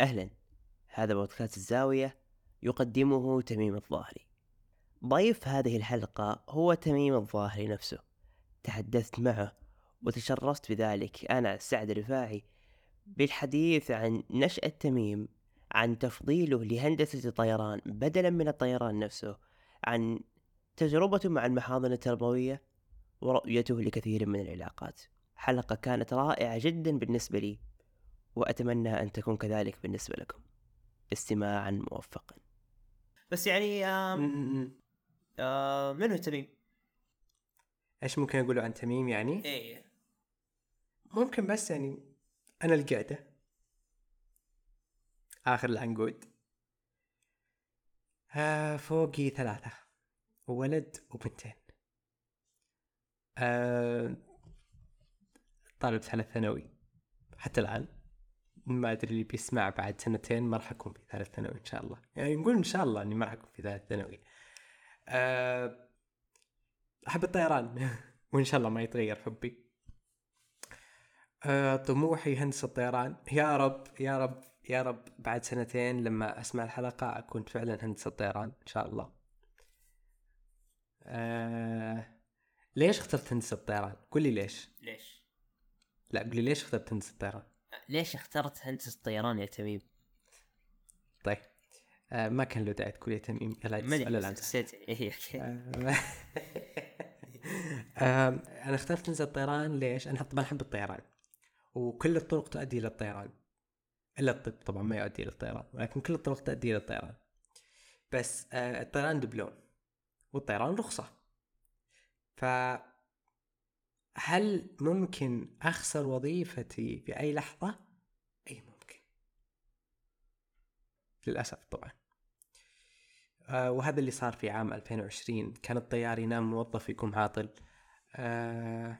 أهلا. هذا بودكاست الزاوية يقدمه تميم الظاهري. ضيف هذه الحلقة هو تميم الظاهري نفسه. تحدثت معه وتشرفت بذلك. أنا سعد الرفاعي بالحديث عن نشأة تميم عن تفضيله لهندسة الطيران بدلا من الطيران نفسه عن تجربته مع المحاضن التربوية ورؤيته لكثير من العلاقات. حلقة كانت رائعة جدا بالنسبة لي. وأتمنى أن تكون كذلك بالنسبة لكم. استماعا موفقا بس يعني آم آه من هو تميم؟ إيش ممكن أقوله عن تميم يعني؟ إيه. ممكن بس يعني أنا القعده آخر العنقود. آه فوقي ثلاثة. ولد وبنتين. آه طالب ثالث ثانوي. حتى الآن. ما أدري اللي بيسمع بعد سنتين ما راح أكون في ثالث ثانوي إن شاء الله يعني نقول إن شاء الله إني ما راح أكون في ثالث ثانوي أه أحب الطيران وإن شاء الله ما يتغير حبي أه طموحي هندسة الطيران يا رب يا رب يا رب بعد سنتين لما أسمع الحلقة أكون فعلا هندسة طيران إن شاء الله أه ليش اخترت هندسة الطيران؟ قول لي ليش؟ ليش؟ لا قول لي ليش اخترت هندسة الطيران؟ ليش اخترت هندسة الطيران يا تميم؟ طيب آه ما كان له داعي تقول يا تميم الآن. بس حسيت إيه،. آه، آه، أنا اخترت هندسة الطيران ليش؟ أنا طبعا أحب الطيران وكل الطرق تؤدي إلى الطيران إلا الطب طبعا ما يؤدي إلى الطيران ولكن كل الطرق تؤدي إلى الطيران بس آه الطيران دبلوم والطيران رخصة ف هل ممكن أخسر وظيفتي في أي لحظة؟ أي ممكن. للأسف طبعا. آه وهذا اللي صار في عام 2020 كان الطيار ينام موظف يقوم عاطل. آه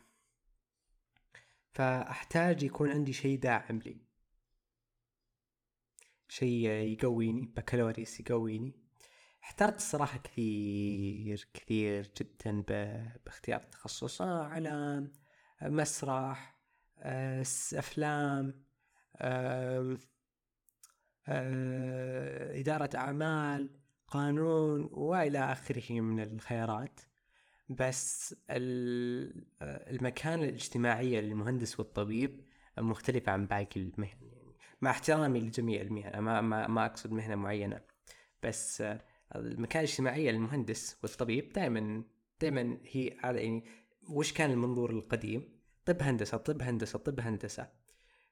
فأحتاج يكون عندي شيء داعم لي. شيء يقويني بكالوريوس يقويني. احترت الصراحة كثير كثير جدا باختيار التخصص. آه إعلام مسرح آه أفلام آه آه إدارة أعمال قانون وإلى آخره من الخيارات. بس ال- المكانة الاجتماعية للمهندس والطبيب مختلفة عن باقي المهن يعني مع احترامي لجميع المهن ما ما ما أقصد مهنة معينة. بس المكانة الاجتماعية للمهندس والطبيب دائما دائما هي على يعني وش كان المنظور القديم؟ طب هندسة طب هندسة طب هندسة.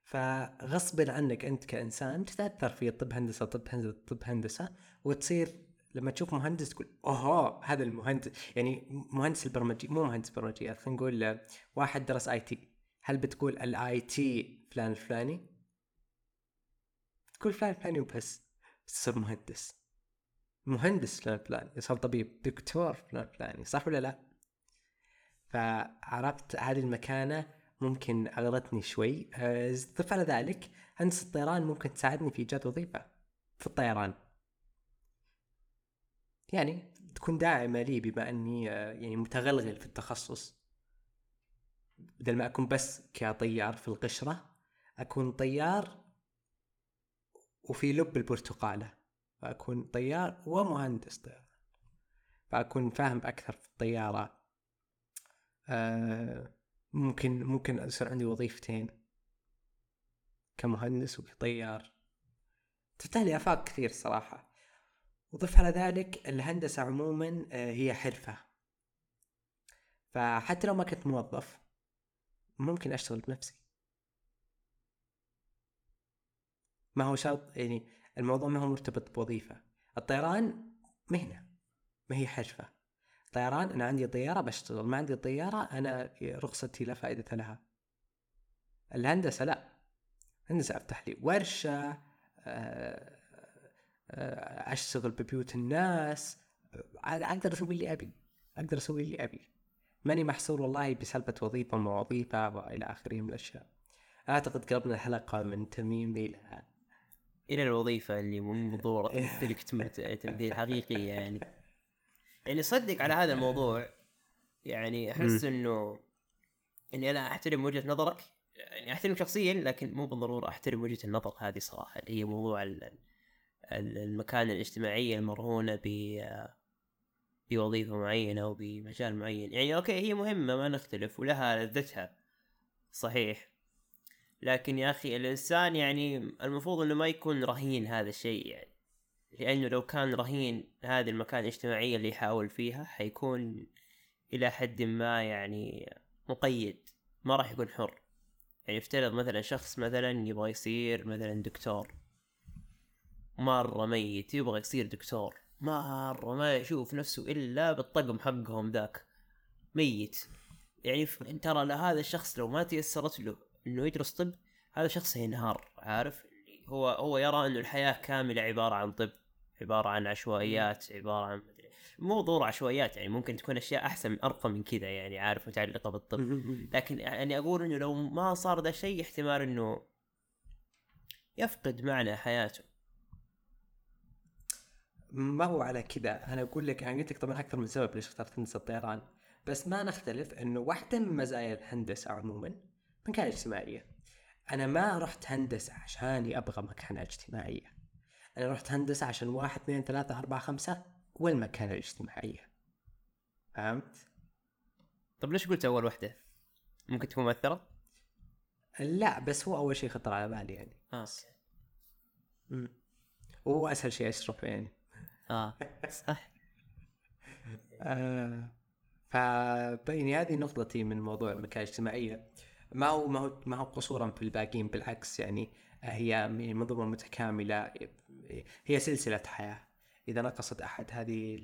فغصبا عنك أنت كإنسان تتأثر في طب هندسة طب هندسة طب هندسة وتصير لما تشوف مهندس تقول اوه هذا المهندس. يعني مهندس البرمجي مو مهندس برمجيات خلينا نقول واحد درس IT. هل بتقول ال IT فلان الفلاني؟ تقول فلان الفلاني وبس تصير مهندس. مهندس فلان الفلاني يصير طبيب دكتور فلان الفلاني صح ولا لا؟ فعرفت هذه المكانة ممكن أغرتني شوي. آه، ضف على ذلك هندسة الطيران ممكن تساعدني في إيجاد وظيفة في الطيران. يعني تكون داعمة لي بما أني آه، يعني متغلغل في التخصص. بدل ما أكون بس كطيار في القشرة أكون طيار وفي لب البرتقالة. فأكون طيار ومهندس طيران. فأكون فاهم أكثر في الطيارة. آه ممكن ممكن يصير عندي وظيفتين. كمهندس وكطيار. تفتح لي آفاق كثير صراحة. وضف على ذلك الهندسة عموما آه، هي حرفة. فحتى لو ما كنت موظف ممكن أشتغل بنفسي. ما هو شرط يعني الموضوع ما هو مرتبط بوظيفة. الطيران مهنة ما هي حرفة. طيران أنا عندي طيارة بشتغل. ما عندي طيارة أنا رخصتي لا فائدة لها. الهندسة لا. الهندسة أفتح لي ورشة آه، آه، أشتغل ببيوت الناس. أقدر أسوي اللي أبي. أقدر أسوي اللي أبي. ماني محصور والله بسالفة وظيفة وما وظيفه وإلى آخره من الأشياء. أعتقد قربنا الحلقة من تميم إلى إلى الوظيفة اللي من منظور تمثيلك تمثل تمثيل حقيقي يعني. يعني صدق على هذا الموضوع يعني أحس إنه إني أنا أحترم وجهة نظرك يعني احترم شخصيا لكن مو بالضرورة أحترم وجهة النظر هذه صراحة اللي هي موضوع ال- ال- المكانه الاجتماعيه المرهونة ب بوظيفة معينة أو بمجال معين. يعني أوكي هي مهمة ما نختلف ولها لذتها صحيح. لكن يا أخي الإنسان يعني المفروض إنه ما يكون رهين هذا الشيء يعني. لأنه لو كان رهين هذه المكان الاجتماعية اللي يحاول فيها حيكون إلى حد ما يعني مقيد ما راح يكون حر. يعني افترض مثلا شخص مثلا يبغى يصير مثلا دكتور. مرة ميت يبغى يصير دكتور. مرة ما يشوف نفسه إلا بالطقم حقهم ذاك. ميت. يعني ترى هذا الشخص لو ما تيسرت له إنه يدرس طب هذا شخص هينهار عارف؟ هو هو يرى إنه الحياة كاملة عبارة عن طب عبارة عن عشوائيات عبارة عن مو ضرورة عشوائيات يعني ممكن تكون أشياء أحسن أرقى من كذا يعني عارف؟ متعلقة بالطب. لكن يعني أقول إنه لو ما صار ذا الشيء احتمال إنه يفقد معنى حياته. ما هو على كذا. أنا أقول لك أنا قلت لك طبعا أكثر من سبب ليش اخترت هندسة الطيران. بس ما نختلف إنه واحدة من مزايا الهندسة عموما مكانه اجتماعية. أنا ما رحت هندسة عشاني أبغى مكانه اجتماعيه أنا رحت هندسة عشان واحد اثنين ثلاثة أربعة خمسة والمكانه الاجتماعيه فهمت؟ طب ليش قلت أول وحدة؟ ممكن تكون مؤثرة؟ لا بس هو أول شيء خطر على بالي يعني. آه مم. وهو أسهل شيء اشرحه يعني. آه صح. آه فبيني هذه نقطتي من موضوع المكانة الاجتماعية ما هو ما هو ما هو قصورا في الباقيين بالعكس يعني هي منظومة متكاملة هي سلسلة حياة. إذا نقصت أحد هذه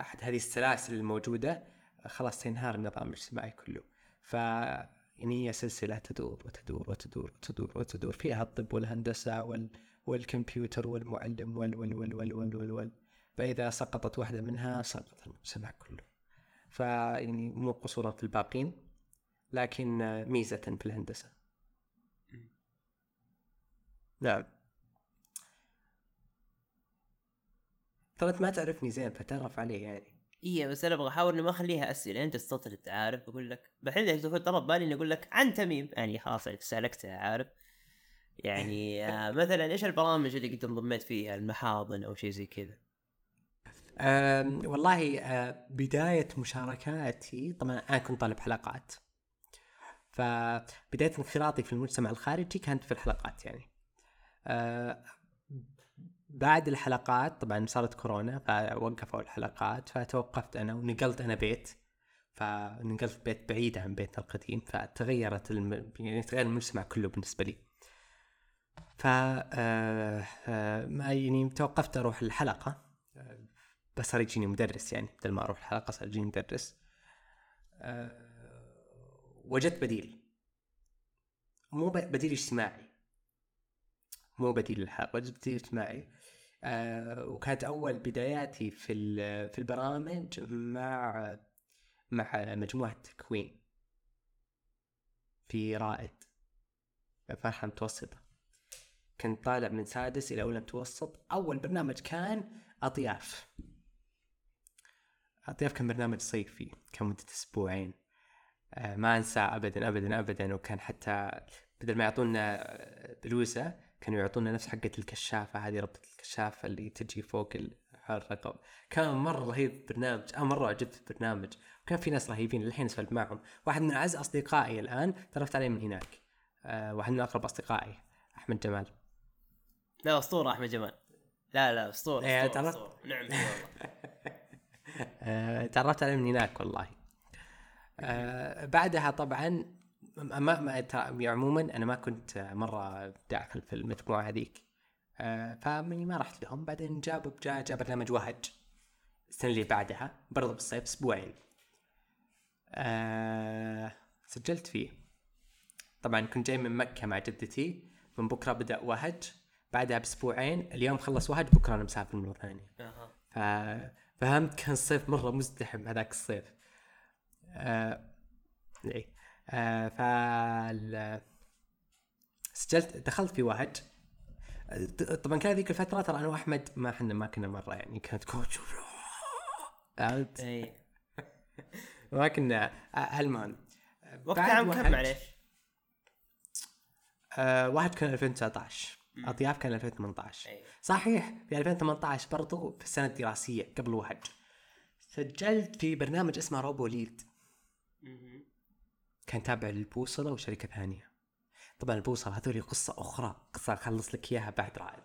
أحد هذه السلاسل الموجودة خلاص سينهار النظام الاجتماعي كله. ف يعني هي سلسلة تدور وتدور وتدور وتدور وتدور. فيها الطب والهندسة وال والكمبيوتر والمعلم وال وال وال وال وال, وال, وال. فإذا سقطت واحدة منها سقط المجتمع كله. فيعني مو قصورا في الباقين لكن آه، ميزة في الهندسة. نعم ترى أنت ما تعرفني زين فتعرف علي يعني. إيه بس أنا أبغى أحاول إني ما أخليها أسئلة. أنت تستطرد عارف بقول لك. بحين تكون طلب بالي إني أقول لك عن تميم. يعني خلاص سالكتها عارف يعني آه مثلا إيش البرامج اللي قد انضميت فيها؟ المحاضن أو شيء زي كذا. والله أه بداية مشاركاتي طبعا أنا كنت طالب حلقات. فبداية انخراطي في المجتمع الخارجي كانت في الحلقات يعني. أه بعد الحلقات طبعا صارت كورونا فوقفوا الحلقات فتوقفت أنا ونقلت أنا بيت. فنقلت بيت بعيد عن بيتنا القديم فتغيرت الم... يعني تغير المجتمع كله بالنسبة لي. ف آه، آه، ما يعني توقفت أروح الحلقة. آه، بس صار يجيني مدرس يعني بدل ما أروح الحلقة صار يجيني مدرس. آه، وجدت بديل. مو بديل اجتماعي. مو بديل للحلقه وجدت بديل اجتماعي. آه، وكانت أول بداياتي في في البرامج مع مع مجموعة تكوين. في رائد فرحة متوسطة. كنت طالع من سادس إلى أولى متوسط. أول برنامج كان أطياف. أطياف كان برنامج صيفي كان مدة أسبوعين. ما أنسى ابدا ابدا ابدا. وكان حتى بدل ما يعطونا آه، بلوزه كانوا يعطونا نفس حقة الكشافة هذه ربطة الكشافة اللي تجي فوق ال- الرقم. كان مرة رهيب برنامج أنا مرة عجبت البرنامج. وكان في ناس رهيبين للحين أسولف معهم. واحد من أعز أصدقائي الآن تعرفت عليه من هناك. آه، واحد من أقرب أصدقائي أحمد جمال. لا أسطورة أحمد جمال. لا لا أسطورة إيه، أسطورة, أسطورة. نعم والله آه، تعرفت عليه من هناك والله. آه، بعدها طبعا ما ما عموما أنا ما كنت مرة داخل في المجموعه هذيك. آه، فمني ما رحت لهم. بعدين جابوا جاء جاء برنامج وهج السنة اللي بعدها برضه بالصيف أسبوعين. آه، سجلت فيه. طبعا كنت جاي من مكة مع جدتي. من بكرة بدأ وهج. بعدها بأسبوعين. اليوم خلص وهج بكرة أنا مسافر مرة ثانية. فهمت كان الصيف مرة مزدحم هذاك الصيف. آه... إيه. آه فال... سجلت دخلت في وهج ط- طبعا كان ذيك الفترة ترى أنا وأحمد ما إحنا ما كنا مرة يعني كانت كوتش فهمت اي ما كنا آه، المهم وقتها عام كم معليش؟ آه واحد كان 2019 أطياف كان 2018 صحيح في 2018 برضو في السنة الدراسية قبل وهج سجلت في برنامج اسمه روبو ليد. كان تابع للبوصلة وشركة ثانية طبعا البوصلة هذولي قصة أخرى. قصة اخلص لك إياها بعد رائد.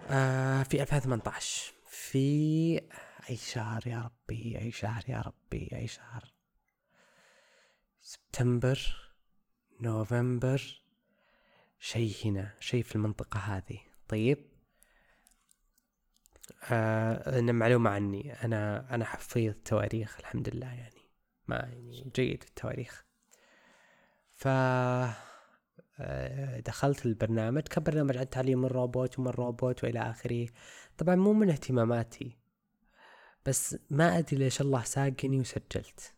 آه في 2018 في أي شهر يا ربي؟ أي شهر يا ربي؟ أي شهر؟ سبتمبر؟ نوفمبر؟ شيء هنا شيء في المنطقة هذه. طيب. آه أنا معلومة عني. أنا أنا حفيظ تواريخ الحمد لله يعني. ما يعني جيد في التواريخ. ف آه، دخلت البرنامج. كان برنامج عن تعليم الروبوت وما الروبوت وإلى آخره. طبعا مو من اهتماماتي بس ما أدري ليش الله ساقني وسجلت.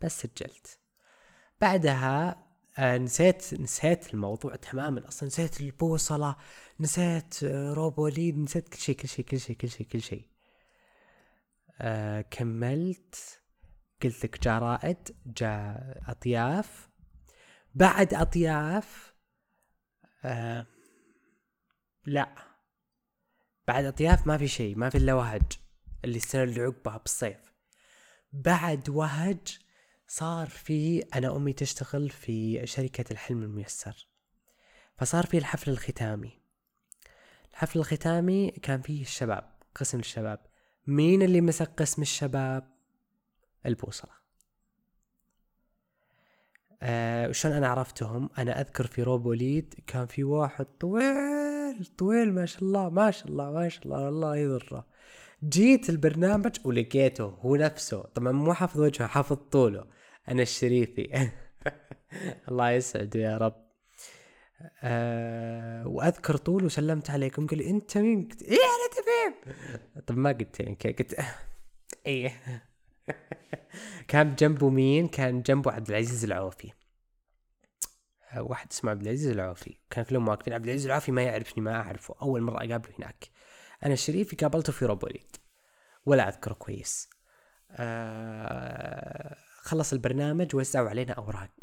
بس سجلت. بعدها آه نسيت نسيت الموضوع تماما. أصلا نسيت البوصلة نسيت آه روبوليد نسيت كل شيء كل شيء كل شيء كل شيء كل شيء. كملت. قلت لك جاء رائد جاء أطياف. بعد أطياف آه لا. بعد أطياف ما في شيء ما في إلا وهج اللي السنة اللي عقبها بالصيف. بعد وهج صار في أنا أمي تشتغل في شركة الحلم الميسر. فصار في الحفل الختامي. الحفل الختامي كان فيه الشباب قسم الشباب. مين اللي مسك قسم الشباب؟ البوصلة. آه وشون أنا عرفتهم؟ أنا أذكر في روبوليد كان في واحد طويل طويل ما شاء الله ما شاء الله ما شاء الله الله يضره جيت البرنامج ولقيته هو نفسه. طبعا مو حافظ وجهه حافظ طوله. أنا الشريفي. الله يسعده يا رب. أه وأذكر طول وسلمت عليكم. قال أنت مين؟ قلت إيه أنا تميم طب ما قلت يعني قلت إيه. كان جنبه مين؟ كان جنبه عبد العزيز العوفي. واحد اسمه عبد العزيز العوفي. كان كلهم واقفين عبد العزيز العوفي ما يعرفني ما أعرفه. أول مرة أقابله هناك. أنا الشريفي قابلته في روبوليد ولا أذكره كويس. آه خلص البرنامج وزعوا علينا أوراق.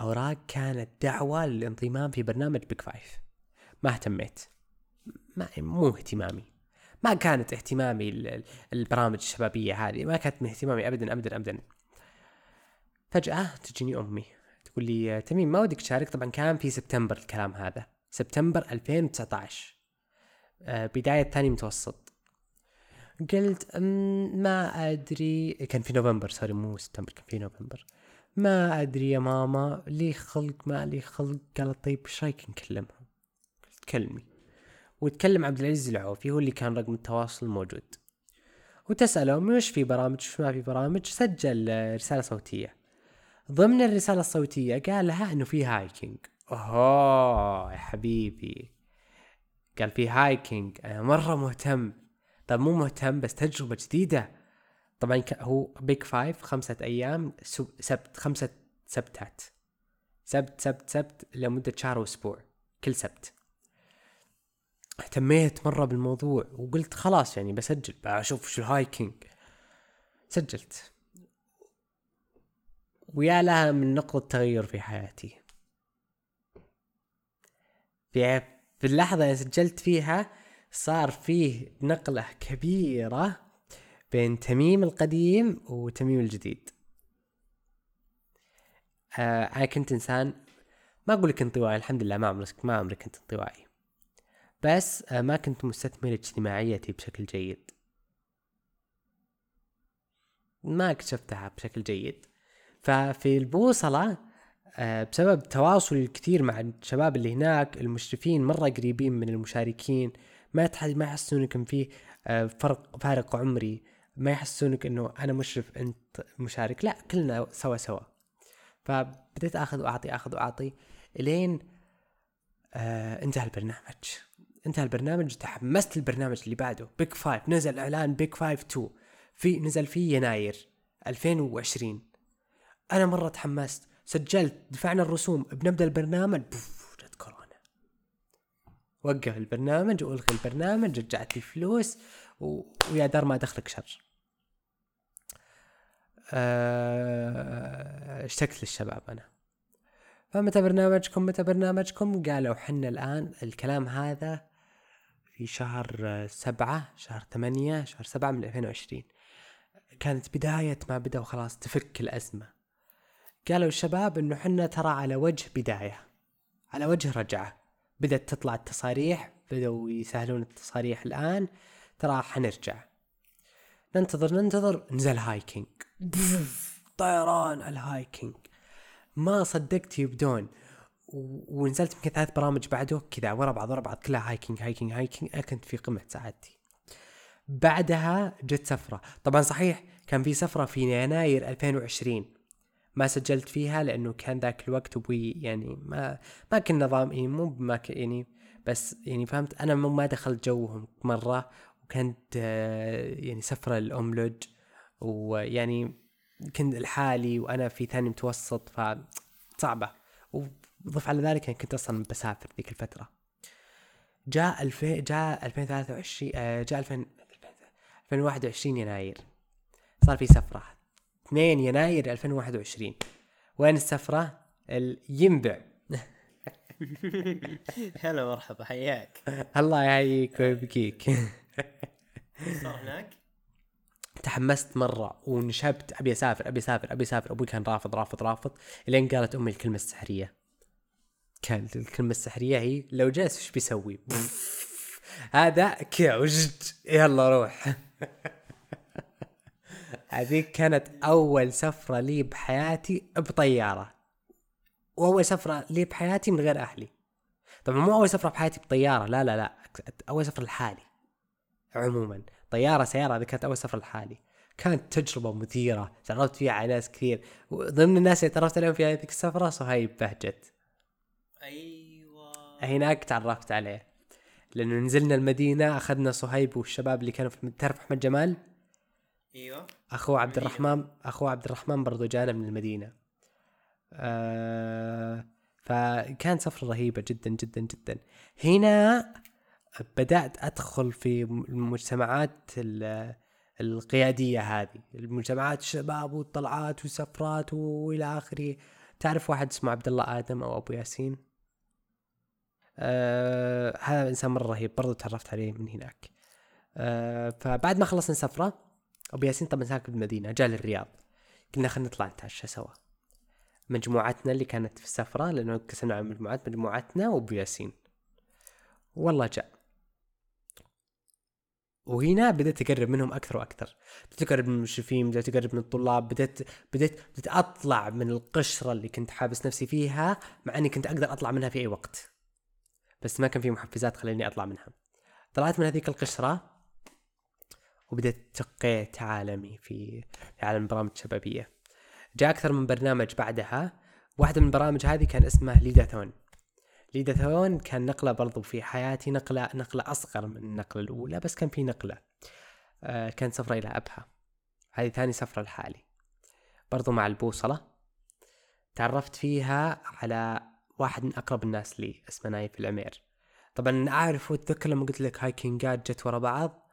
أوراق كانت دعوة للانضمام في برنامج Peak Five ما اهتميت. ما مو اهتمامي. ما كانت اهتمامي البرامج الشبابية هذه ما كانت من اهتمامي ابدا ابدا ابدا. فجأة تجيني أمي تقول لي تميم ما ودك تشارك؟ طبعا كان في سبتمبر الكلام هذا سبتمبر 2019 آه، بداية ثاني متوسط. قلت ما أدري. كان في نوفمبر سوري مو سبتمبر كان في نوفمبر. ما أدري يا ماما لي خلق ما لي خلق. قالت طيب إيش رأيك نكلمها قلت كلمي. وتكلم عبد العزيز العوفي هو اللي كان رقم التواصل موجود وتسأله وش في برامج وش ما في برامج سجل رسالة صوتية. ضمن الرسالة الصوتية قال لها إنه في hiking. اوه يا حبيبي. قال في hiking. أنا مرة مهتم. طب مو مهتم بس تجربة جديدة. طبعا هو Peak Five خمسة أيام سبت خمسة سبتات. سبت سبت سبت لمدة شهر وأسبوع. كل سبت. اهتميت مرة بالموضوع وقلت خلاص يعني بسجل بشوف شو الهايكينج. سجلت. ويا لها من نقطة تغير في حياتي. في في اللحظة اللي سجلت فيها صار فيه نقلة كبيرة بين تميم القديم وتميم الجديد. آه أنا كنت إنسان ما أقول لك إنطوائي الحمد لله ما عمري ما عمري كنت إنطوائي. بس آه ما كنت مستثمر اجتماعيتي بشكل جيد. ما اكتشفتها بشكل جيد. ففي البوصلة آه بسبب تواصلي الكثير مع الشباب اللي هناك المشرفين مرة قريبين من المشاركين ما تحد ما يحسونك ان في آه فرق فارق عمري. ما يحسونك إنه أنا مشرف أنت مشارك. لا كلنا سوا سوا. فبديت أخذ وأعطي أخذ وأعطي. إلين انتهى البرنامج. انتهى البرنامج تحمست البرنامج اللي بعده. Peak Five نزل إعلان Peak Five 2 في نزل في يناير 2020 أنا مرة تحمست. سجلت دفعنا الرسوم. بنبدأ البرنامج. بوف جت كورونا. وقف البرنامج والغي البرنامج رجعت لي فلوس. و... ويا دار ما دخلك شر. آه، اشتقت للشباب أنا. فمتى برنامجكم؟ متى برنامجكم؟ قالوا حنا الآن الكلام هذا في شهر سبعة شهر ثمانية شهر سبعة من 2020 كانت بداية ما بدأوا خلاص تفك الأزمة. قالوا الشباب إنه حنا ترى على وجه بداية على وجه رجعة. بدأت تطلع التصاريح بدأوا يسهلون التصاريح الآن ترى حنرجع. ننتظر ننتظر نزل hiking. طيران ال hiking. ما صدقت يبدون. ونزلت يمكن ثلاث برامج بعده كذا ورا بعض ورا بعض كلها hiking hiking hiking أنا كنت في قمة سعادتي. بعدها جت سفرة. طبعا صحيح كان في سفرة في يناير 2020 ما سجلت فيها لأنه كان ذاك الوقت أبوي يعني ما ما كان نظام يعني مو ما يعني بس يعني فهمت؟ أنا ما دخلت جوهم مرة وكانت آه، يعني سفرة الاملج ويعني كنت لحالي وأنا في ثاني متوسط فصعبه وضف على ذلك يعني كنت أصلا بسافر ذيك الفترة. جاء 2000 جاء 2023 آه، جاء 2000 2021 يناير. صار في سفرة. 2 يناير 2021 وين السفرة؟ ال- ينبع هلا مرحبا حياك. الله يحييك ويبقيك صار هناك؟ تحمست مرة ونشبت أبي أسافر أبي أسافر أبي أسافر. أبوي كان رافض رافض رافض إلين قالت أمي الكلمة السحرية. كانت الكلمة السحرية هي لو جلس إيش بيسوي؟ هذا كذا وجد يلا روح. هذيك كانت أول سفرة لي بحياتي بطيارة. وأول سفرة لي بحياتي من غير أهلي. طبعا مو أول سفرة بحياتي بطيارة لا لا لا. أول سفرة لحالي عموما. طيارة سيارة هذه كانت أول سفرة لحالي. كانت تجربة مثيرة تعرفت فيها على ناس كثير. وضمن الناس اللي تعرفت عليهم في هذيك السفرة صهيب بهجت. أيوه. هناك تعرفت عليه. لأنه نزلنا المدينة أخذنا صهيب والشباب اللي كانوا في تعرف أحمد جمال؟ أيوه. أخوه عبد الرحمن أخوه عبد الرحمن برضو جانا من المدينة. آه فكان سفرة رهيبة جدا جدا جدا. هنا بدأت أدخل في المجتمعات ال- القيادية هذه. المجتمعات الشباب والطلعات والسفرات وإلى آخره. تعرف واحد اسمه عبد الله آدم أو أبو ياسين؟ آه هذا إنسان مرة رهيب برضو تعرفت عليه من هناك. آه فبعد ما خلصنا سفرة أبو ياسين طبعا ساكن بالمدينة جاء للرياض. قلنا خلينا نطلع نتعشى سوا مجموعتنا اللي كانت في السفرة لأنه قسمنا على مجموعات مجموعتنا وأبو ياسين. والله جاء. وهنا بدأت أقرب منهم أكثر وأكثر. بدأت أقرب من المشرفين بدأت أقرب من الطلاب بدأت بدأت بدأت أطلع من القشرة اللي كنت حابس نفسي فيها مع أني كنت أقدر أطلع منها في أي وقت. بس ما كان في محفزات خليني أطلع منها. طلعت من هذيك القشرة وبدأت تقيت عالمي في عالم البرامج الشبابية جاء أكثر من برنامج بعدها. واحدة من البرامج هذه كان اسمها ليداثون ليداثون كان نقلة برضو في حياتي نقلة نقلة أصغر من النقلة الأولى بس كان في نقلة. آه كان سفرة إلى أبها. هذه ثاني سفرة لحالي. برضو مع البوصلة. تعرفت فيها على واحد من أقرب الناس لي اسمه نايف العمير. طبعا أعرف وأتذكر لما قلت لك هايكينجات جت ورا بعض؟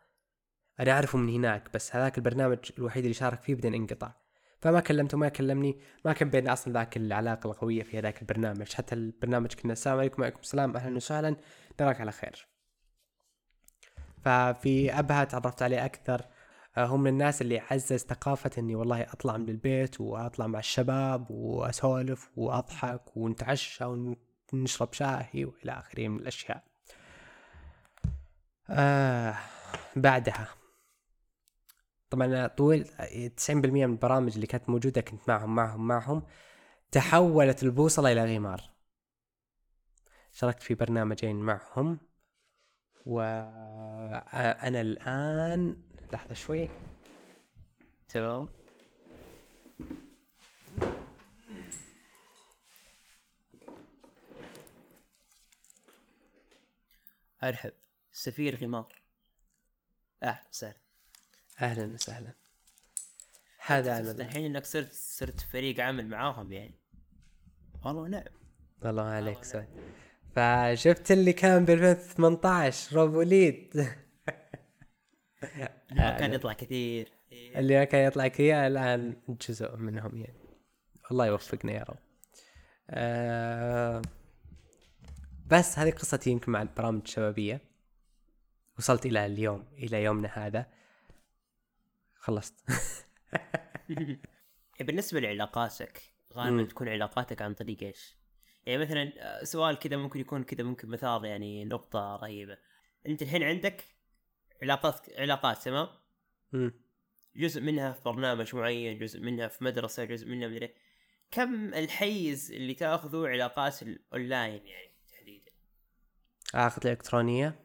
أنا أعرفه من هناك بس هذاك البرنامج الوحيد اللي شارك فيه بعدين انقطع فما كلمته ما كلمني ما كان بيننا أصلا ذاك العلاقة القوية في هذاك البرنامج. حتى البرنامج كنا السلام عليكم وعليكم السلام أهلا وسهلا نراك على خير. ففي أبها تعرفت عليه أكثر. آه، هم من الناس اللي عزز ثقافة إني والله أطلع من البيت وأطلع مع الشباب وأسولف وأضحك ونتعشى ونشرب شاهي وإلى آخره من الأشياء. آه بعدها. طبعا طول 90% من البرامج اللي كانت موجودة كنت معهم معهم معهم. تحولت البوصلة إلى غمار. شاركت في برنامجين معهم. وأنا الآن لحظة شوي. تمام. أرحب. سفير غمار. أهلا وسهلا. أهلا وسهلا. هذا أنا الحين إنك صرت صرت فريق عمل معاهم يعني. والله نعم. الله عليك سعد فشفت اللي كان ب 2018 روب وليد. ما كان يطلع كثير. إيه. اللي كان يطلع كذا الآن جزء منهم يعني. الله يوفقنا يا رب. آه بس هذه قصتي يمكن مع البرامج الشبابية. وصلت إلى اليوم إلى يومنا هذا. خلصت. بالنسبة لعلاقاتك غالبا تكون علاقاتك عن طريق إيش؟ يعني مثلا آه، سؤال كذا ممكن يكون كذا ممكن مثال يعني نقطة رهيبة. أنت الحين عندك علاقات علاقات تمام؟ جزء منها في برنامج معين جزء منها في مدرسة جزء منها مدري كم الحيز اللي تأخذه علاقات الاونلاين يعني تحديدا؟ علاقات الالكترونية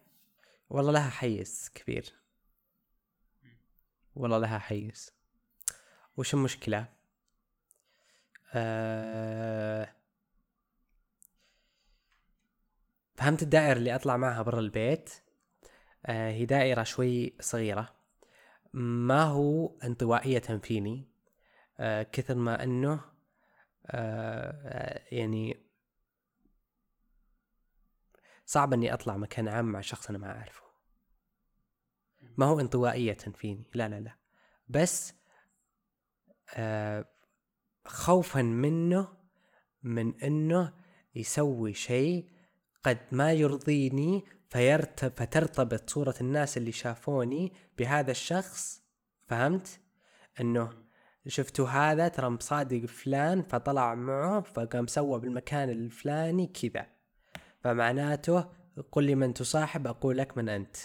والله لها حيز كبير والله لها حيز وش المشكلة؟ أه... فهمت الدائرة اللي أطلع معها برا البيت هي دائرة شوي صغيرة. ما هو انطوائية فيني؟ أه كثر ما أنه أه يعني صعب أني أطلع مكان عام مع شخص أنا ما أعرفه. ما هو انطوائية فيني؟ لا لا لا. بس آه خوفا منه من أنه يسوي شيء قد ما يرضيني فيرتب فترتبط صورة الناس اللي شافوني بهذا الشخص فهمت؟ إنه شفتوا هذا؟ ترى مصادق فلان فطلع معه فقام سوى بالمكان الفلاني كذا. فمعناته قل لي من تصاحب أقول لك من أنت.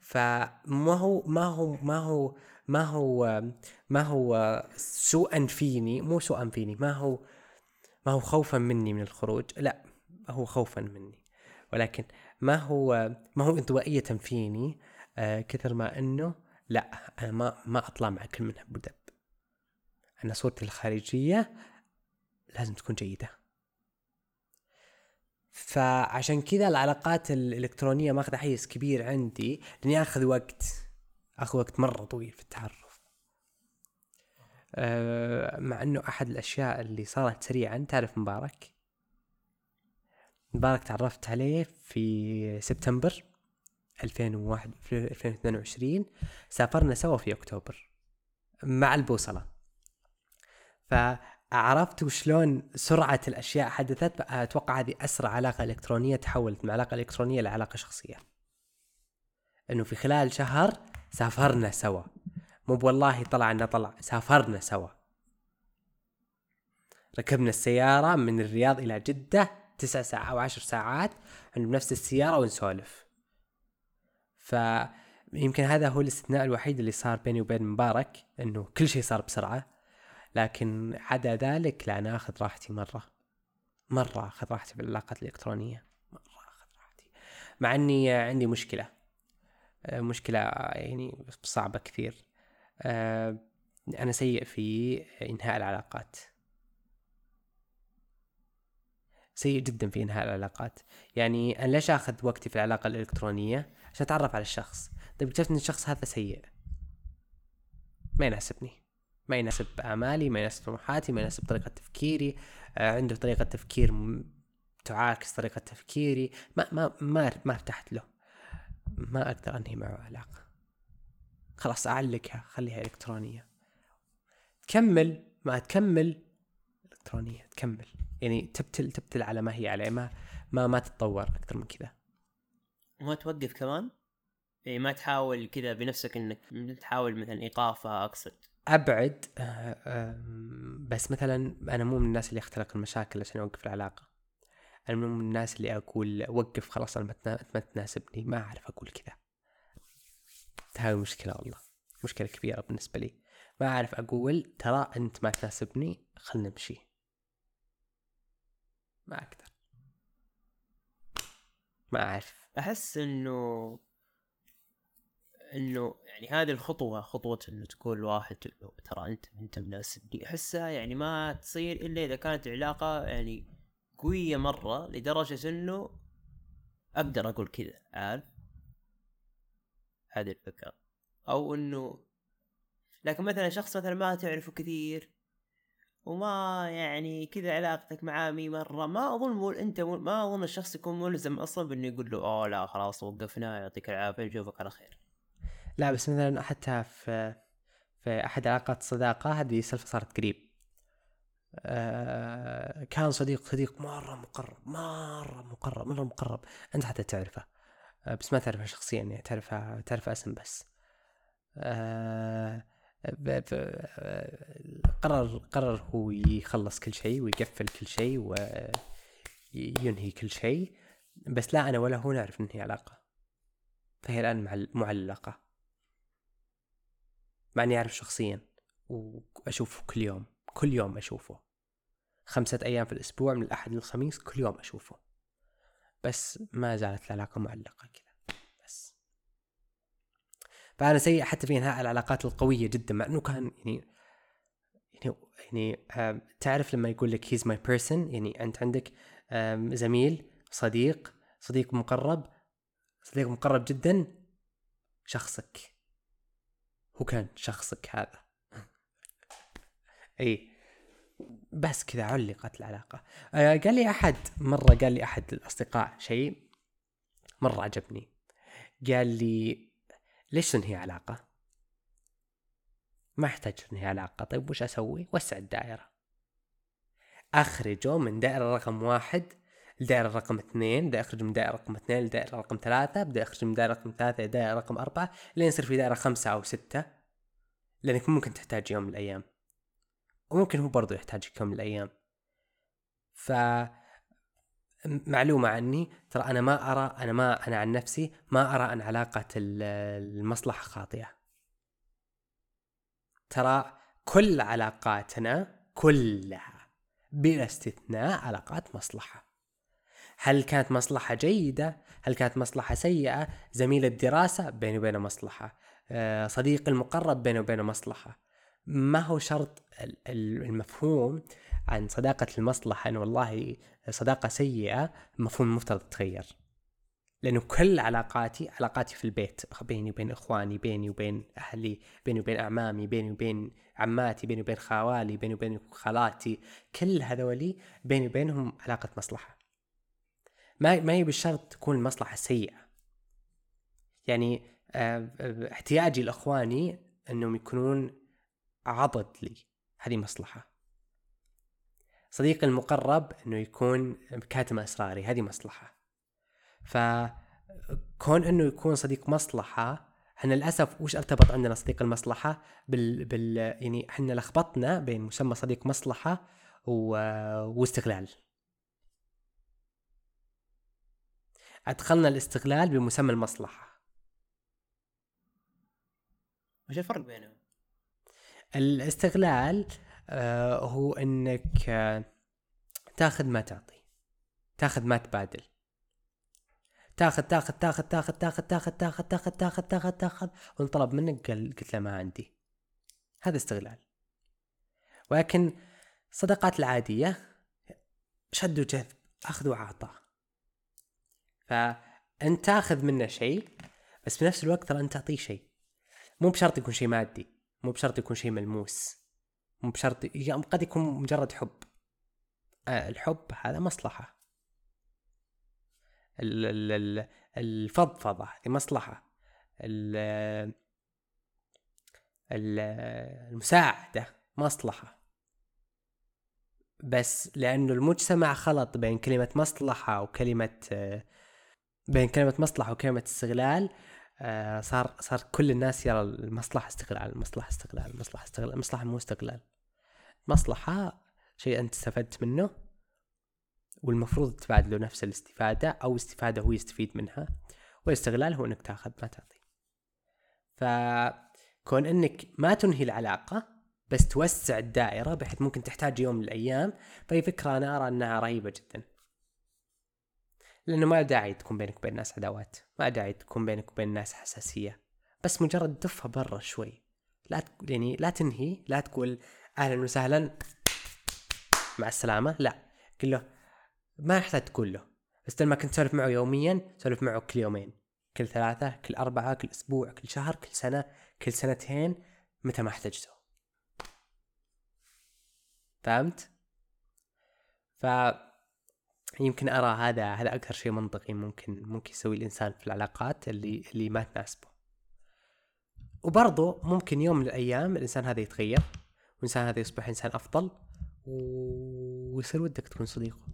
فما هو ما هو ما هو ما هو ما هو سوءا فيني؟ مو سوءا فيني ما هو ما هو خوفا مني من الخروج؟ لا هو خوفا مني. ولكن ما هو ما هو انطوائية فيني آه كثر ما إنه لا أنا ما ما أطلع مع كل من أبو دب. أنا صورتي الخارجية لازم تكون جيدة. فعشان كذا العلاقات الإلكترونية ماخذه حيز كبير عندي لأني آخذ وقت. آخذ وقت مرة طويل في التعرف. أه مع إنه أحد الأشياء اللي صارت سريعا تعرف مبارك؟ مبارك تعرفت عليه في سبتمبر 2001 في 2022 سافرنا سوا في أكتوبر مع البوصلة. ف عرفت وشلون سرعة الأشياء حدثت أتوقع هذه أسرع علاقة إلكترونية تحولت من علاقة إلكترونية لعلاقة شخصية. إنه في خلال شهر سافرنا سوا. مو والله طلعنا طلع سافرنا سوا. ركبنا السيارة من الرياض إلى جدة تسع ساعات أو عشر ساعات بنفس السيارة ونسولف. فيمكن هذا هو الاستثناء الوحيد اللي صار بيني وبين مبارك إنه كل شيء صار بسرعة. لكن عدا ذلك لا أنا آخذ راحتي مرة. مرة آخذ راحتي في العلاقات الإلكترونية. مرة آخذ راحتي. مع إني عندي مشكلة. آه، مشكلة يعني صعبة كثير. آه، أنا سيء في إنهاء العلاقات. سيء جدا في إنهاء العلاقات. يعني أنا ليش آخذ وقتي في العلاقة الإلكترونية؟ عشان أتعرف على الشخص. طيب اكتشفت إن الشخص هذا سيء؟ ما يناسبني. ما يناسب آمالي ما يناسب طموحاتي ما يناسب طريقة تفكيري. آه عنده طريقة تفكير تعاكس طريقة تفكيري. ما ما ما ما ارتحت له. ما أقدر أنهي معه علاقة. خلاص اعلقها خليها إلكترونية. تكمل ما تكمل. إلكترونية تكمل. يعني تبتل تبتل على ما هي عليه ما ما ما تتطور أكثر من كذا. وما توقف كمان؟ يعني ما تحاول كذا بنفسك إنك تحاول مثلا إيقافها أقصد. أبعد آه، بس مثلا أنا مو من الناس اللي اختلق المشاكل عشان أوقف العلاقة. أنا مو من الناس اللي أقول وقف خلاص أنا ما تناسبني ما أعرف أقول كذا. هاي مشكلة والله مشكلة كبيرة بالنسبة لي. ما أعرف أقول ترى أنت ما تناسبني خلنا نمشي. ما أقدر. ما أعرف. أحس إنه إنه يعني هذه الخطوة خطوة إنه تقول الواحد ترى أنت أنت مناسبني أحسها يعني ما تصير إلا إذا كانت علاقة يعني قوية مرة لدرجة إنه أقدر أقول كذا عارف؟ هذه الفكرة. أو إنه لكن مثلا شخص مثلا ما تعرفه كثير وما يعني كذا علاقتك معاه مي مرة. ما أظن مول أنت مول ما أظن الشخص يكون ملزم أصلا بإنه يقول له أوه لا خلاص وقفنا يعطيك العافية نشوفك على خير. لا بس مثلا حتى في في أحد علاقات الصداقه هذه سالفه صارت قريب. آه كان صديق صديق مرة مقرب مرة مقرب مرة مقرب. أنت حتى تعرفه. آه بس ما تعرفه شخصيا يعني تعرفه تعرفه اسم بس. آه قرر قرر هو يخلص كل شيء ويقفل كل شيء وينهي كل شيء. بس لا أنا ولا هو نعرف ننهي علاقة. فهي الآن معلقة. مع إني أعرف شخصيا وأشوفه كل يوم. كل يوم أشوفه. خمسة أيام في الأسبوع من الأحد للخميس كل يوم أشوفه. بس ما زالت العلاقة معلقة كذا. فأنا سيء حتى في إنهاء العلاقات القوية جدا مع إنه كان يعني يعني يعني تعرف لما يقول لك he's my person يعني أنت عندك زميل صديق صديق مقرب صديق مقرب جدا شخصك. هو كان شخصك هذا. اي بس كذا علقت العلاقة. آه قال لي أحد مرة قال لي أحد الأصدقاء شيء مرة عجبني. قال لي ليش تنهي علاقة؟ ما أحتاج تنهي علاقة. طيب وش أسوي؟ وسع الدائرة. أخرجه من دائرة رقم واحد لدائرة رقم اثنين بدأ أخرج من دائرة رقم اثنين لدائرة رقم ثلاثة بدأ أخرج من دائرة رقم ثلاثة لدائرة رقم أربعة لين يصير في دائرة خمسة أو ستة لأنك ممكن تحتاج يوم من الأيام. وممكن هو برضو يحتاج يوم من الأيام. ف معلومة عني. ترى أنا ما أرى أنا ما أنا عن نفسي ما أرى أن علاقة المصلحة خاطئة. ترى كل علاقاتنا كلها بلا استثناء علاقات مصلحة. هل كانت مصلحة جيدة؟ هل كانت مصلحة سيئة؟ زميل الدراسة بيني وبينه مصلحة. آه، صديقي المقرب بيني وبينه مصلحة. ما هو شرط المفهوم عن صداقة المصلحة؟ أنه والله صداقة سيئة مفهوم مفترض تتغير. لأنه كل علاقاتي علاقاتي في البيت بيني وبين إخواني بيني وبين أهلي بيني وبين أعمامي بيني وبين عماتي بيني وبين خوالي بيني وبين خالاتي كل هذولي بيني وبينهم علاقة مصلحة. ما ما هي بالشرط تكون المصلحة سيئة. يعني آه، احتياجي لإخواني إنهم يكونون عضد لي. هذه مصلحة. صديقي المقرب إنه يكون كاتم اسراري هذه مصلحة. فكون إنه يكون صديق مصلحة إحنا للأسف وش ارتبط عندنا صديق المصلحة؟ بال, بال يعني إحنا لخبطنا بين مسمى صديق مصلحة و... واستغلال أدخلنا الاستغلال بمسمى المصلحة. وش الفرق بينهم؟ الاستغلال آه هو انك آه تاخذ ما تعطي تاخذ ما تبادل تاخذ تاخذ تاخذ تاخذ تاخذ تاخذ تاخذ تاخذ تاخذ تاخذ تاخذ وانطلب منك قال قلت له ما عندي هذا استغلال ولكن الصداقات العادية شد وجذب أخذ وعطاء فأنت تاخذ منه شيء بس في نفس الوقت ترى أنت تعطيه شيء مو بشرط يكون شيء مادي مو بشرط يكون شيء ملموس. مو بشرط يعني قد يكون مجرد حب. آه الحب هذا مصلحة. الفضفضة هذه مصلحة. المساعدة مصلحة. بس لأنه المجتمع خلط بين كلمة مصلحة وكلمة بين كلمة مصلحة وكلمة استغلال آه، صار صار كل الناس يرى المصلحة استغلال المصلحة استغلال المصلحة استغلال المصلحة مو استغلال مصلحة شيء أنت استفدت منه والمفروض تبادله نفس الاستفادة أو استفادة هو يستفيد منها والاستغلال هو أنك تاخذ ما تعطي. فكون أنك ما تنهي العلاقة بس توسع الدائرة بحيث ممكن تحتاج يوم من الأيام. فهي فكرة أنا أرى أنها رهيبة جدا. لأنه ما داعي تكون بينك وبين الناس عداوات ما داعي تكون بينك وبين الناس حساسية. بس مجرد دفها برا شوي. لا تك... يعني لا تنهي لا تقول أهلا وسهلا. مع السلامة؟ لا. قل له ما يحتاج تقول له. بس لما كنت تسولف معه يوميا سولف معه كل يومين. كل ثلاثة كل أربعة كل أسبوع كل شهر كل سنة كل سنتين متى ما احتجته. فهمت؟ ف يمكن أرى هذا هذا أكثر شيء منطقي ممكن ممكن يسوي الإنسان في العلاقات اللي اللي ما تناسبه. وبرضه ممكن يوم من الأيام الإنسان هذا يتغير والإنسان هذا يصبح إنسان أفضل ويصير ودك تكون صديقه.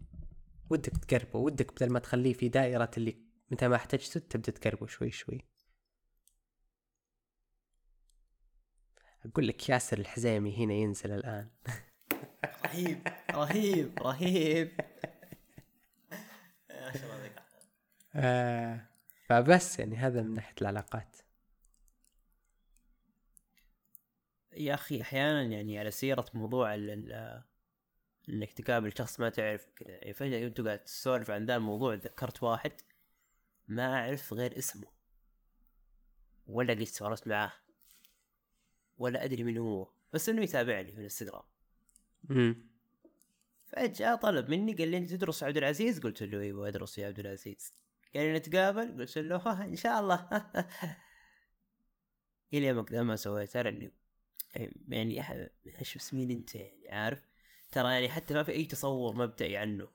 ودك تقربه ودك بدل ما تخليه في دائرة اللي متى ما احتجته تبدأ تقربه شوي شوي. أقول لك ياسر الحزيمي هنا ينزل الآن. رهيب رهيب رهيب ما شاء الله عليك. آه فبس يعني هذا من ناحية العلاقات. يا أخي أحيانا يعني على سيرة موضوع إنك تقابل شخص ما تعرف كذا يعني فجأة انت قاعد تسولف عن ذا الموضوع ذكرت واحد ما أعرف غير اسمه ولا قد سولفت معاه ولا أدري من هو بس إنه يتابعني في الإنستغرام. فجأة طلب مني قال لي أنت تدرس عبد العزيز؟ قلت له إيوه أدرس يا عبد العزيز. لي نتقابل قلت له ها إن شاء الله. إلى يومك ما سويت ترى إني يعني إيش بس مين أنت يعني عارف؟ ترى يعني حتى ما في أي تصور مبدئي عنه.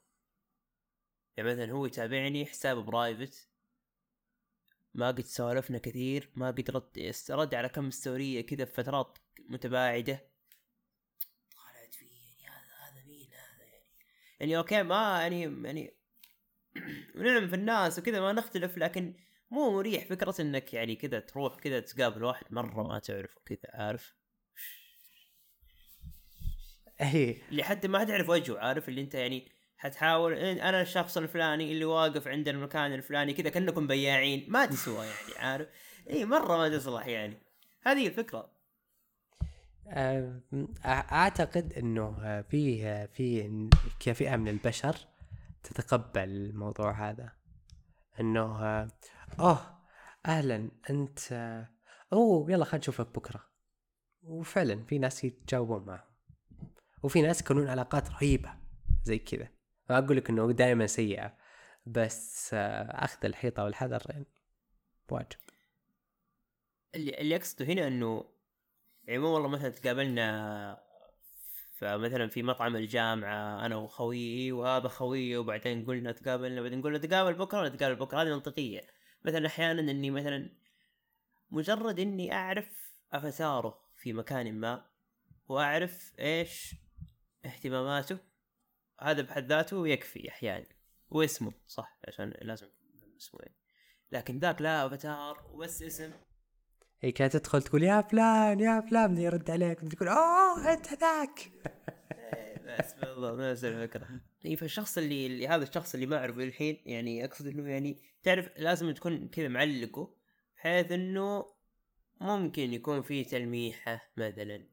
يعني مثلا هو يتابعني حساب private ما قد سولفنا كثير ما قد رد رد على كم ستورية كذا في فترات متباعدة. طالعت فيه يعني هذا هذا مين هذا يعني. يعني okay ما يعني يعني ونعم في الناس وكذا ما نختلف لكن مو مريح فكرة إنك يعني كذا تروح كذا تقابل واحد مرة ما تعرفه كذا عارف؟ اي اللي حتى ما تعرف وجهه عارف؟ اللي أنت يعني حتحاول إن أنا الشخص الفلاني اللي واقف عند المكان الفلاني كذا كأنكم بياعين ما تسوى يعني عارف؟ إي مرة ما تصلح يعني. هذه الفكرة. أعتقد إنه في في كفئة من البشر تتقبل الموضوع هذا؟ إنه أوه أهلا أنت أوه يلا خلينا نشوفك بكرة. وفعلا في ناس يتجاوبون معه وفي ناس يكونون علاقات رهيبة زي كذا. ما أقول لك إنه دائما سيئة بس أخذ الحيطة والحذر يعني واجب. اللي اللي أقصده هنا إنه يعني مو والله مثلا تقابلنا فمثلا في مطعم الجامعة أنا وخويي وهذا خويي وبعدين قلنا تقابلنا بعدين قلنا تقابل بكرة ولا تقابل بكرة؟ هذه منطقية. مثلا أحيانا إني مثلا مجرد إني أعرف أفاتاره في مكان ما وأعرف إيش اهتماماته هذا بحد ذاته يكفي أحيانا. واسمه صح عشان لازم اسمه يعني. لكن ذاك لا افاتار وبس اسم. هي كانت تدخل تقول يا فلان يا فلان يرد عليك تقول أوه أنت ذاك بس بالضبط نفس الفكرة. إي فالشخص اللي, اللي هذا الشخص اللي ما أعرفه الحين يعني أقصد إنه يعني تعرف لازم تكون كذا معلقه بحيث إنه ممكن يكون في تلميحة مثلا.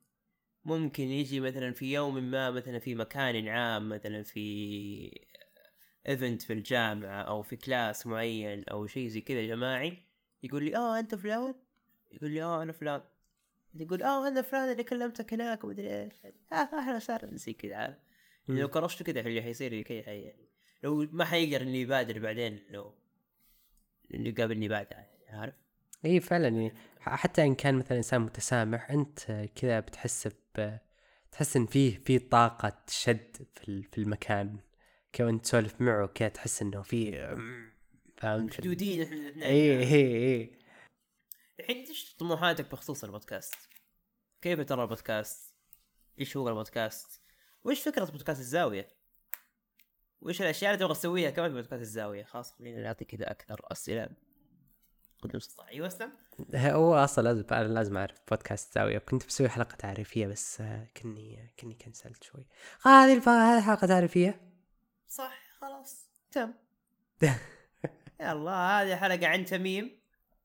ممكن يجي مثلا في يوم ما مثلا في مكان عام مثلا في event في الجامعة أو في class معين أو شيء زي كذا جماعي يقول لي آه أنت فلان؟ يقول لي آه أنا فلان. يقول آه أنا فلان اللي كلمتك هناك ومدري إيش آه أهلا وسهلا زي كذا. عارف. لو كرشته كذا اللي حيصير كذا حي يعني لو ما حيقدر إنه يبادر بعدين لو انه يقابلني بعدها يعني عارف؟ إي فعلا يعني حتى إن كان مثلا إنسان متسامح أنت كذا بتحس ب تحس إن فيه في طاقة شد في ال- في المكان. انت تسولف معه كذا تحس إنه في فهمت؟ محدودين إحنا الاثنين إي إي إي. الحين إيش طموحاتك بخصوص البودكاست؟ كيف ترى البودكاست؟ إيش هو البودكاست؟ وإيش فكرة بودكاست الزاوية؟ وإيش الأشياء اللي تبغى تسويها كمان في بودكاست الزاوية؟ خلاص خلينا نعطي كذا أكثر أسئلة قد المستطاع أيوه أسلم هو أصلا لازم أنا لازم أعرف بودكاست زاوية كنت بسوي حلقة تعريفية بس آه، كني كني كنسلت شوي هذه الف... هذه حلقة تعريفية صح خلاص تم يلا هذه حلقة عن تميم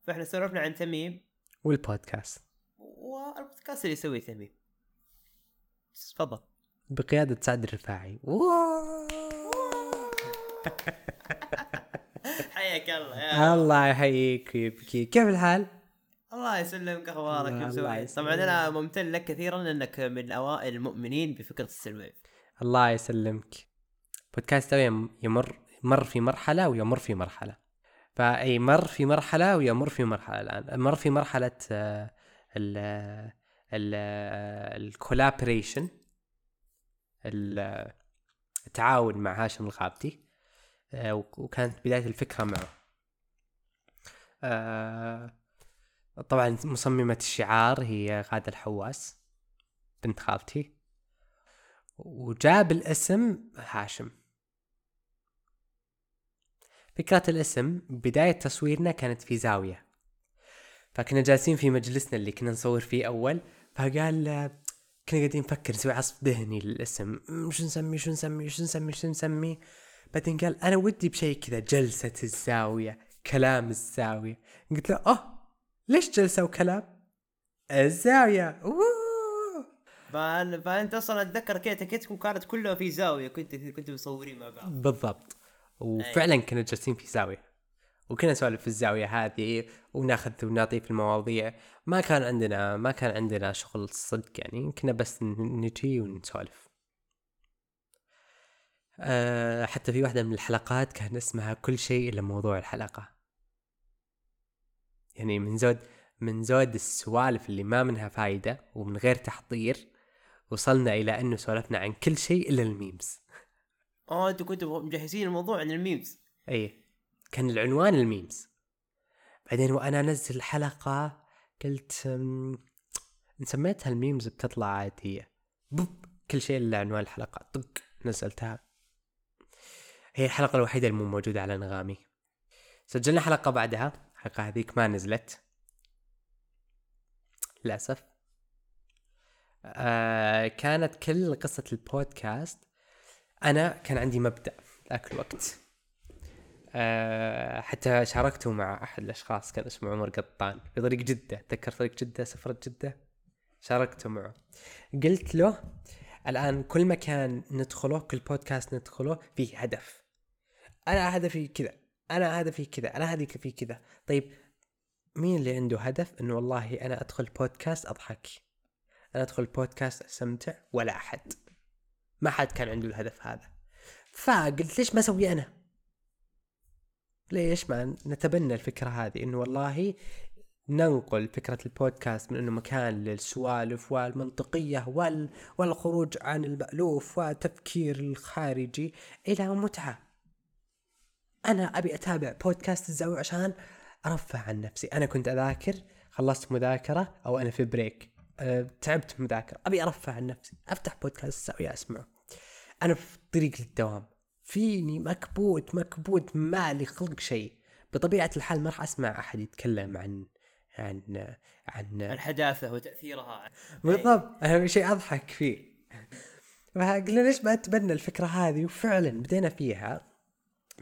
فاحنا سولفنا عن تميم والبودكاست. والبودكاست اللي يسويه تميم. تفضل. بقيادة سعد الرفاعي. حياك الله يا الله يحييك ويبقيك كيف الحال؟ الله يسلمك أخبارك الله-. طبعا أنا ممتن لك كثيرا انك من أوائل المؤمنين بفكرة السلويف الله يسلمك. بودكاست يمر مر في مرحلة ويمر في مرحلة. فأي مر في مرحلة ويمر في مرحلة الآن. مر في مرحلة آه، ال ال الكولابريشن التعاون مع هاشم الغابتي آه، وك- وكانت بداية الفكرة معه. آه، طبعا مصممة الشعار هي غادة الحواس بنت خالتي وجاب الاسم هاشم. فكرة الاسم بداية تصويرنا كانت في زاوية. فكنا جالسين في مجلسنا اللي كنا نصور فيه أول فقال كنا قاعدين نفكر نسوي عصف ذهني للاسم. شو نسمي شو نسمي شو نسمي شو نسمي. بعدين قال أنا ودي بشيء كذا جلسة الزاوية كلام الزاوية. قلت له أوه ليش جلسة وكلام؟ الزاوية. أوه. فأنا فأنت أصلا أتذكر كذا تكتكم كانت كلها في زاوية كنت كنت مصورين مع بعض. بالضبط. وفعلا كنا جالسين في زاوية وكنا نسولف في الزاوية هذه وناخذ ونعطي في المواضيع. ما كان عندنا ما كان عندنا شغل صدق يعني كنا بس نجي ونسولف. أه حتى في واحدة من الحلقات كان اسمها كل شيء إلا موضوع الحلقة. يعني من زود من زود السوالف اللي ما منها فايدة ومن غير تحضير وصلنا إلى أنه سولفنا عن كل شيء إلا ال memes. آه أنتوا كنتوا مجهزين الموضوع عن ال memes. أي. كان العنوان ال memes. بعدين وأنا أنزل الحلقة قلت إن سميتها ال memes بتطلع عادية. بوب كل شيء إلا عنوان الحلقة. طق نزلتها. هي الحلقة الوحيدة اللي مو موجودة على أنغامي. سجلنا حلقة بعدها. الحلقة هذيك ما نزلت. للأسف. آه كانت كل قصة البودكاست أنا كان عندي مبدأ ذاك الوقت. آه حتى شاركته مع أحد الأشخاص كان اسمه عمر قطان في طريق جدة. تذكر طريق جدة؟ سفرة جدة؟ شاركته معه. قلت له الآن كل مكان ندخله كل بودكاست ندخله فيه هدف. أنا هدفي كذا أنا هدفي كذا أنا هدفي في كذا. طيب مين اللي عنده هدف؟ انه والله أنا أدخل بودكاست أضحك. أنا أدخل بودكاست أستمتع ولا أحد. ما حد كان عنده الهدف هذا. فقلت ليش ما أسوي أنا؟ ليش ما نتبنى الفكرة هذه؟ إنه والله ننقل فكرة البودكاست من إنه مكان للسوالف والمنطقية وال والخروج عن المألوف والتفكير الخارجي إلى متعة. أنا أبي أتابع بودكاست الزاوية عشان أرفه عن نفسي. أنا كنت أذاكر خلصت مذاكرة أو أنا في بريك أه تعبت مذاكرة. أبي أرفه عن نفسي. أفتح بودكاست الزاوية أسمعه. أنا في طريق للدوام فيني مكبوت مكبوت ما لي خلق شيء. بطبيعة الحال ما راح أسمع أحد يتكلم عن عن عن الحداثه وتأثيرها. بالضبط. أهم شيء أضحك فيه. فقلنا ليش ما اتبنى الفكرة هذه؟ وفعلا بدينا فيها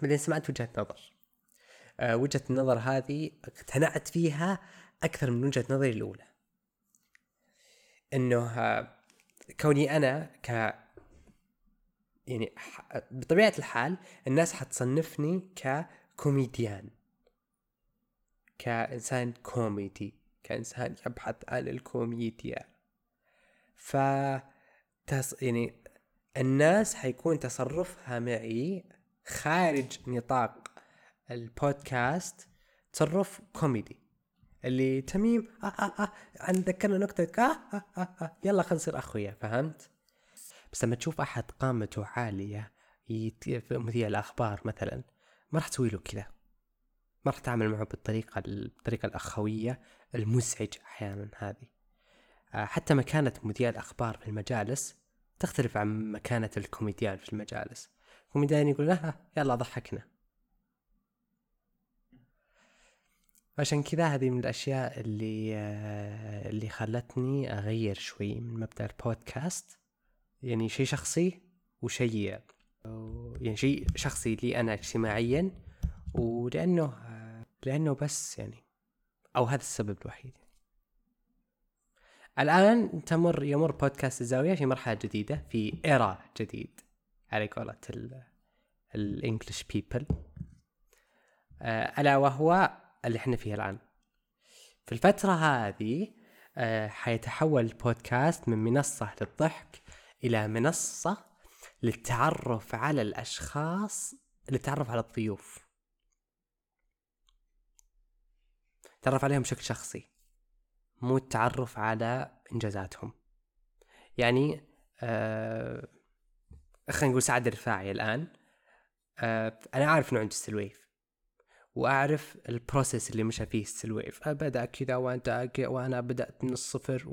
بعدين سمعت وجهة نظر. أه وجهة النظر هذه اقتنعت فيها أكثر من وجهة نظري الأولى. إنه آه، كوني أنا ك يعني بطبيعة الحال الناس حتصنفني ككوميديان. كإنسان كوميدي. كإنسان يبحث عن الكوميديا. ف تص... يعني الناس حيكون تصرفها معي خارج نطاق البودكاست تصرف كوميدي. اللي تميم آه آه آه عن ذكرنا نكتة آه آه آه آه يلا خلينا نصير أخويا فهمت؟ بس لما تشوف أحد قامته. في مذيع الأخبار مثلا ما راح تسوي له كذا. ما راح تعمل معه بالطريقة بالطريقة الأخوية المزعجة أحيانا هذه. آه، حتى مكانة مذيع الأخبار في المجالس تختلف عن مكانة الكوميديان في المجالس. الكوميديان يقول آه يلا ضحكنا. عشان كذا هذه من الأشياء اللي آه، اللي خلتني أغير شوي من مبدأ البودكاست. يعني شيء شخصي وشيء يعني شيء شخصي لي أنا اجتماعيا ولأنه آه، لأنه بس يعني أو هذا السبب الوحيد. الآن تمر يمر بودكاست الزاوية في مرحلة جديدة في إيرا جديد على قولة الانجلش بيبل ألا وهو اللي إحنا فيه الآن. في الفترة هذه آه، حيتحول البودكاست من منصة للضحك إلى منصة للتعرف على الأشخاص للتعرف على الضيوف. تعرف عليهم بشكل شخصي مو التعرف على إنجازاتهم. يعني آه خلينا نقول سعد الرفاعي الآن آه أنا عارف إنه عنده السلويف وأعرف ال process اللي مشى فيه السلويف. بدا كذا وأنت وأنا بدأت من الصفر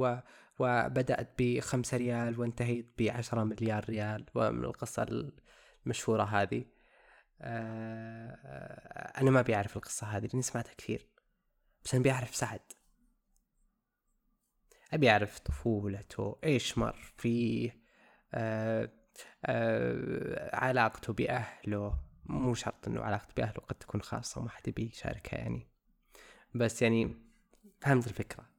وبدأت بخمسة ريال وانتهيت بعشرة مليار ريال ومن القصة المشهورة هذه. آه، أنا ما بيعرف القصة هذه لأني سمعتها كثير بس أنا بيعرف سعد. أبي أعرف طفولته إيش مر فيه آه آه علاقته بأهله. مو شرط إنه علاقته بأهله قد تكون خاصة وما حد يبي يشاركها يعني. بس يعني فهمت الفكرة.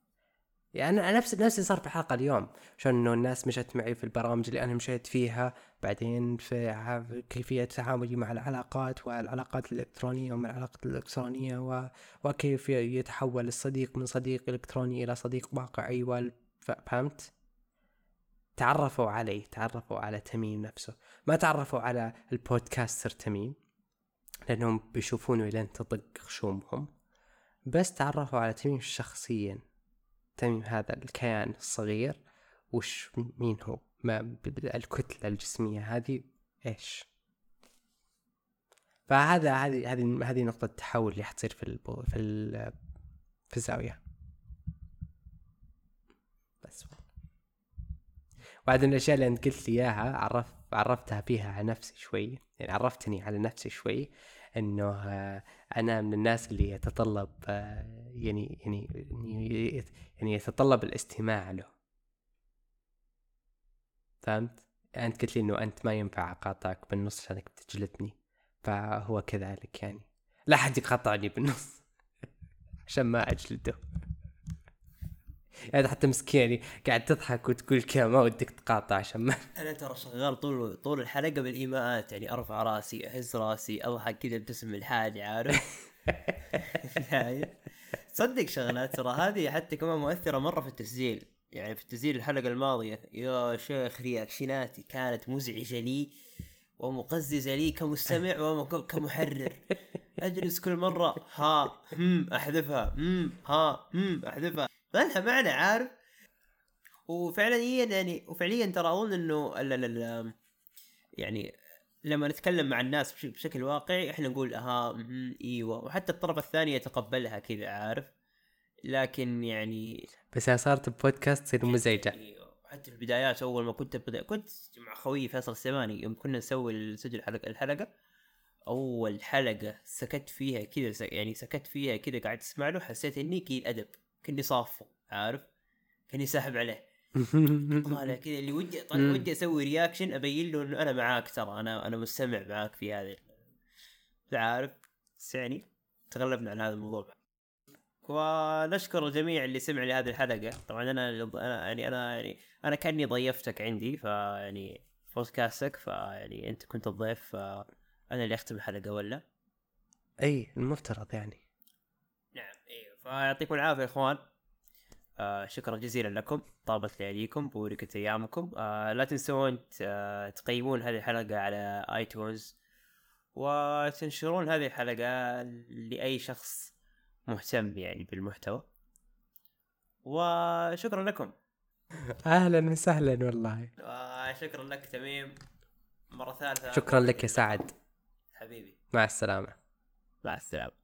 يعني أنا نفس نفس اللي صار في الحلقة اليوم شلون إنه الناس مشت معي في البرامج اللي أنا مشيت فيها بعدين في كيفية تعاملي مع العلاقات والعلاقات الإلكترونية ومع العلاقات الإلكترونية و... وكيف يتحول الصديق من صديق إلكتروني إلى صديق واقعي وال... فهمت؟ تعرفوا علي تعرفوا على تميم نفسه ما تعرفوا على البودكاستر تميم لأنهم بيشوفونه لين تطق خشومهم بس تعرفوا على تميم شخصيا تميم هذا الكيان الصغير وش مين هو؟ ما الكتلة الجسمية هذه إيش؟ فهذا هذه هذه هذه نقطة تحول اللي حتصير في البو في ال في الزاوية. بس. بعد الأشياء اللي انت قلت لي إياها عرف عرفتها فيها على نفسي شوي يعني عرفتني على نفسي شوي. إنه آه، أنا من الناس اللي يتطلب آه، يعني يعني يعني يتطلب الاستماع له. فهمت؟ أنت قلت لي إنه أنت ما ينفع اقاطعك بالنص عشانك بتجلدني. فهو كذلك يعني. لا حد يقاطعني بالنص عشان ما أجلده. يعني حتى مسكين يعني قاعد تضحك وتقول كذا ما ودك تقاطع عشان ما أنا ترى شغال طول طول الحلقة بالإيماءات يعني أرفع رأسي أهز رأسي أضحك كذا ابتسم الحاجة عارف؟ صدق شغلات ترى. هذه حتى كمان مؤثرة مرة في التسجيل. يعني في تسجيل الحلقة الماضية يا شيخ رياكشناتي كانت مزعجة لي ومقززة لي كمستمع وكمحرر أجلس كل مرة ها هم أحذفها هم ها هم أحذفها. ما لها معنى عارف؟ وفعليا يعني وفعليا ترى أظن إنه ال ال يعني لما نتكلم مع الناس بشكل واقعي إحنا نقول أها إيوه. وحتى الطرف الثاني يتقبلها كذا عارف؟ لكن يعني بس صارت بودكاست تصير مزعجه إيوه. حتى في البدايات أول ما كنت بدأ كنت مع خويي فيصل السماني يوم كنا نسوي سجل الحلقة الحلقة أول حلقة سكت فيها كذا يعني سكت فيها كذا قاعد تسمع له حسيت إني قليل الادب كني سافه عارف؟ كني ساحب عليه. طالع كذا اللي ودي طالع ودي أسوي reaction أبين له إنه أنا معاك ترى أنا أنا مستمع معاك في هذه. عارف؟ بس يعني تغلبنا عن هذا الموضوع. ونشكر الجميع اللي سمع لهذه الحلقة. طبعا أنا أنا يعني أنا يعني أنا كأني ضيفتك عندي فيعني بودكاستك فيعني أنت كنت الضيف فانا اللي أختم الحلقة ولا؟ إي المفترض يعني. فيعطيكم العافية يا إخوان. آه شكرا جزيلا لكم طابت لياليكم بوركت أيامكم. آه لا تنسون آه تقيمون هذه الحلقة على iTunes وتنشرون هذه الحلقة لأي شخص مهتم يعني بالمحتوى. وشكرا لكم. أهلا وسهلا والله. آه شكرا لك تميم. مرة ثالثة. شكرا لك يا سعد. حبيبي. مع السلامة. مع السلامة.